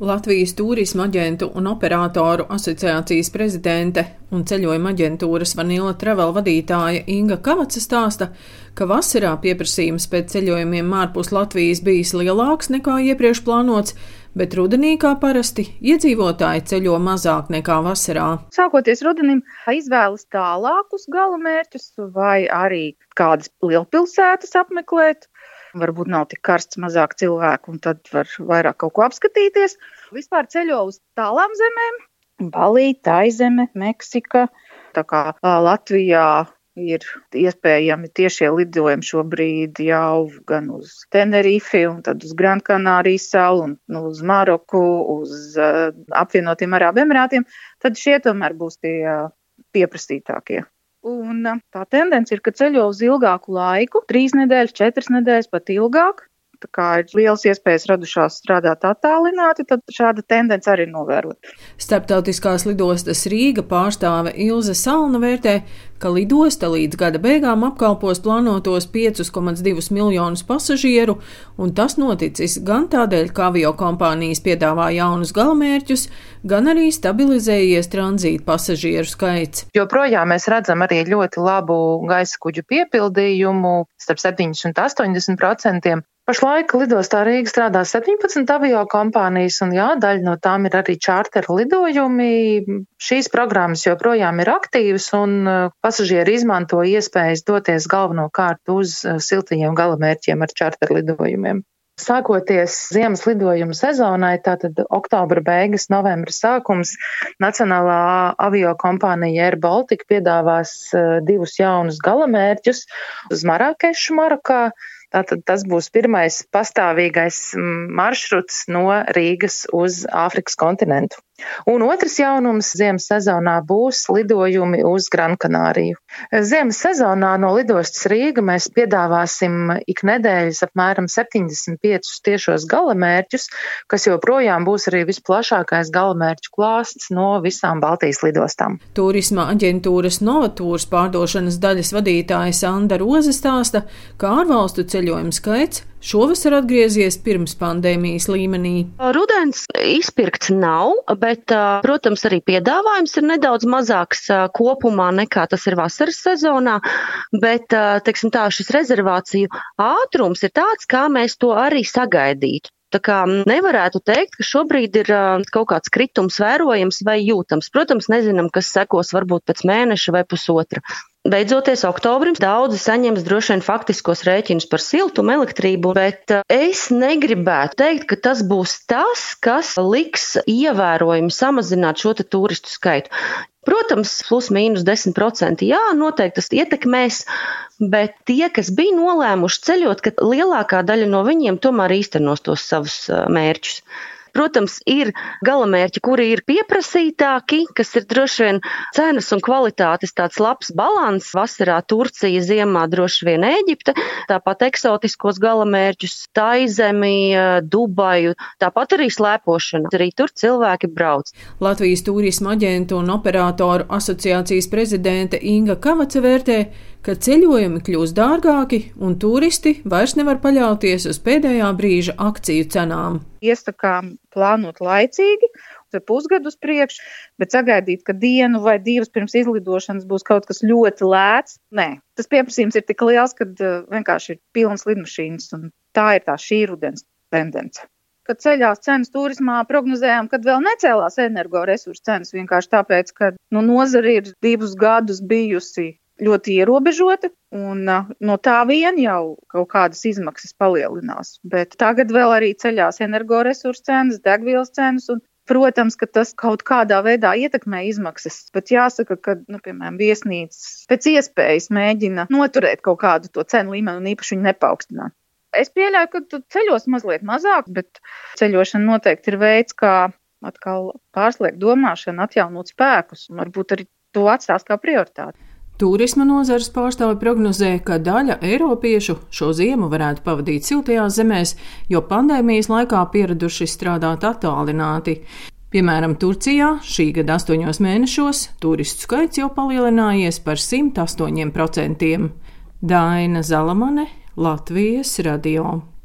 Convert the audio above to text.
Latvijas turisma aģentu un operatoru asociācijas prezidente un ceļojuma aģentūras Vanila Travel vadītāja Inga Kavaca stāsta, ka vasarā pieprasījums pēc ceļojumiem ārpus Latvijas bijis lielāks nekā iepriekš plānots, bet rudenī, kā parasti, iedzīvotāji ceļo mazāk nekā vasarā. Sākoties rudenim, izvēlas tālākus galamērķus vai arī kādas lielpilsētas apmeklēt varbūt nav tik karsts, mazāk cilvēku, un tad var vairāk kaut ko apskatīties. Vispār ceļo uz tālām zemēm - Balija, Taizeme, Meksika. Tā kā Latvijā ir iespējami tiešie lidojumi šobrīd jau gan uz Tenerifi, un tad uz Gran Canārijas salu, un nu, uz Maroku, uz uh, apvienotiem Arābu Emirātiem, tad šie tomēr būs tie uh, pieprasītākie. Un tā tendence ir, ka ceļo uz ilgāku laiku, trīs nedēļas, četras nedēļas, pat ilgāk. Tā kā ir liels iespējas radušās strādāt attālināti, tad šāda tendence arī novērot. Starptautiskās lidostas Rīga pārstāve Ilze Salna vērtē, ka lidosta līdz gada beigām apkalpos plānotos 5,2 miljonus pasažieru, un tas noticis gan tādēļ, ka avio kompānijas piedāvā jaunus galamērķus, gan arī stabilizējies tranzīta pasažieru skaits. Joprojām mēs redzam arī ļoti labu gaisa kuģu piepildījumu starp 70 un 80 procentiem. Pašlaik lidostā Rīga strādā 17 avio kompānijas, un jā, daļa no tām ir arī čārteru lidojumi. Šīs programmas joprojām ir aktīvas, un pasažieri izmanto iespējas doties galvenokārt uz eh, siltajiem galamērķiem ar čarterlidojumiem. Sākoties ziemas lidojumu sezonai, tātad oktobra beigas, novembra sākums, Nacionālā avio kompānija Air Baltica piedāvās eh, divus jaunus galamērķus uz Marakešu, Marokā. Tātad tas būs pirmais pastāvīgais maršruts no Rīgas uz Āfrikas kontinentu. Un otrs jaunums ziemas sezonā būs lidojumi uz Grankanāriju. Ziemas sezonā no lidostas Rīga mēs piedāvāsim ik nedēļas apmēram 75 tiešos galamērķus, kas joprojām būs arī visplašākais galamērķu klāsts no visām Baltijas lidostām. Turisma aģentūras Novatūras pārdošanas daļas vadītāja Sanda Roze stāsta, ka ārvalstu ceļojumu skaits šovasar atgriezies pirms pandēmijas līmenī. Rudens izpirkts nav, bet, protams, arī piedāvājums ir nedaudz mazāks kopumā nekā tas ir vasaras sezonā, bet, teiksim tā, šis rezervāciju ātrums ir tāds, kā mēs to arī sagaidītu. Tā kā nevarētu teikt, ka šobrīd ir kaut kāds kritums vērojams vai jūtams. Protams, nezinām, kas sekos varbūt pēc mēneša vai pusotra. Beidzoties oktobrim, daudzi saņems droši vien faktiskos rēķinus par siltumu, elektrību, bet es negribētu teikt, ka tas būs tas, kas liks ievērojami samazināt šo turistu skaitu. Protams, plus mīnus 10%, jā, noteikti tas ietekmēs, bet tie, kas bija nolēmuši ceļot, ka lielākā daļa no viņiem tomēr īstenos tos savus mērķus. Protams, ir galamērķi, kuri ir pieprasītāki, kas ir droši vien cenas un kvalitātes tāds labs balans. Vasarā Turcija, ziemā droši vien Ēģipte, tāpat eksotiskos galamērķus, Taizemi, Dubaju, tāpat arī slēpošana. Arī tur cilvēki brauc. Latvijas turisma aģentu un operatoru asociācijas prezidente Inga Kavaca vērtē, ka ceļojumi kļūs dārgāki un turisti vairs nevar paļauties uz pēdējā brīža akciju cenām. Iesakām plānot laicīgi, pusgadu uz priekšu, bet sagaidīt, ka dienu vai divas pirms izlidošanas būs kaut kas ļoti lēts. Nē, tas pieprasījums ir tik liels, ka uh, vienkārši ir pilnas lidmašīnas, un tā ir tā šī rudens tendence kad ceļās cenas turismā, prognozējām, kad vēl necēlās energoresursu cenas. Vienkārši tāpēc, ka nu, nozara ir divus gadus bijusi ļoti ierobežota, un no tā vien jau kaut kādas izmaksas palielinās. Bet tagad vēl arī ceļās energoresursu cenas, degvielas cenas. Protams, ka tas kaut kādā veidā ietekmē izmaksas, bet jāsaka, ka, nu, piemēram, viesnīcas pēc iespējas mēģina noturēt kaut kādu to cenu līmeni un īpaši viņu nepaukstināt. Es pieļauju, ka tu ceļos mazliet mazāk, bet ceļošana noteikti ir veids, kā atkal pārslēgt domāšanu, atjaunot spēkus un varbūt arī to atstās kā prioritāti. Turisma nozares pārstāvi prognozē, ka daļa eiropiešu šo ziemu varētu pavadīt siltajās zemēs, jo pandēmijas laikā pieraduši strādāt attālināti. Piemēram, Turcijā šī gada astoņos mēnešos turistu skaits jau palielinājies par 108%. Daina Zalamane, Latvijas radio.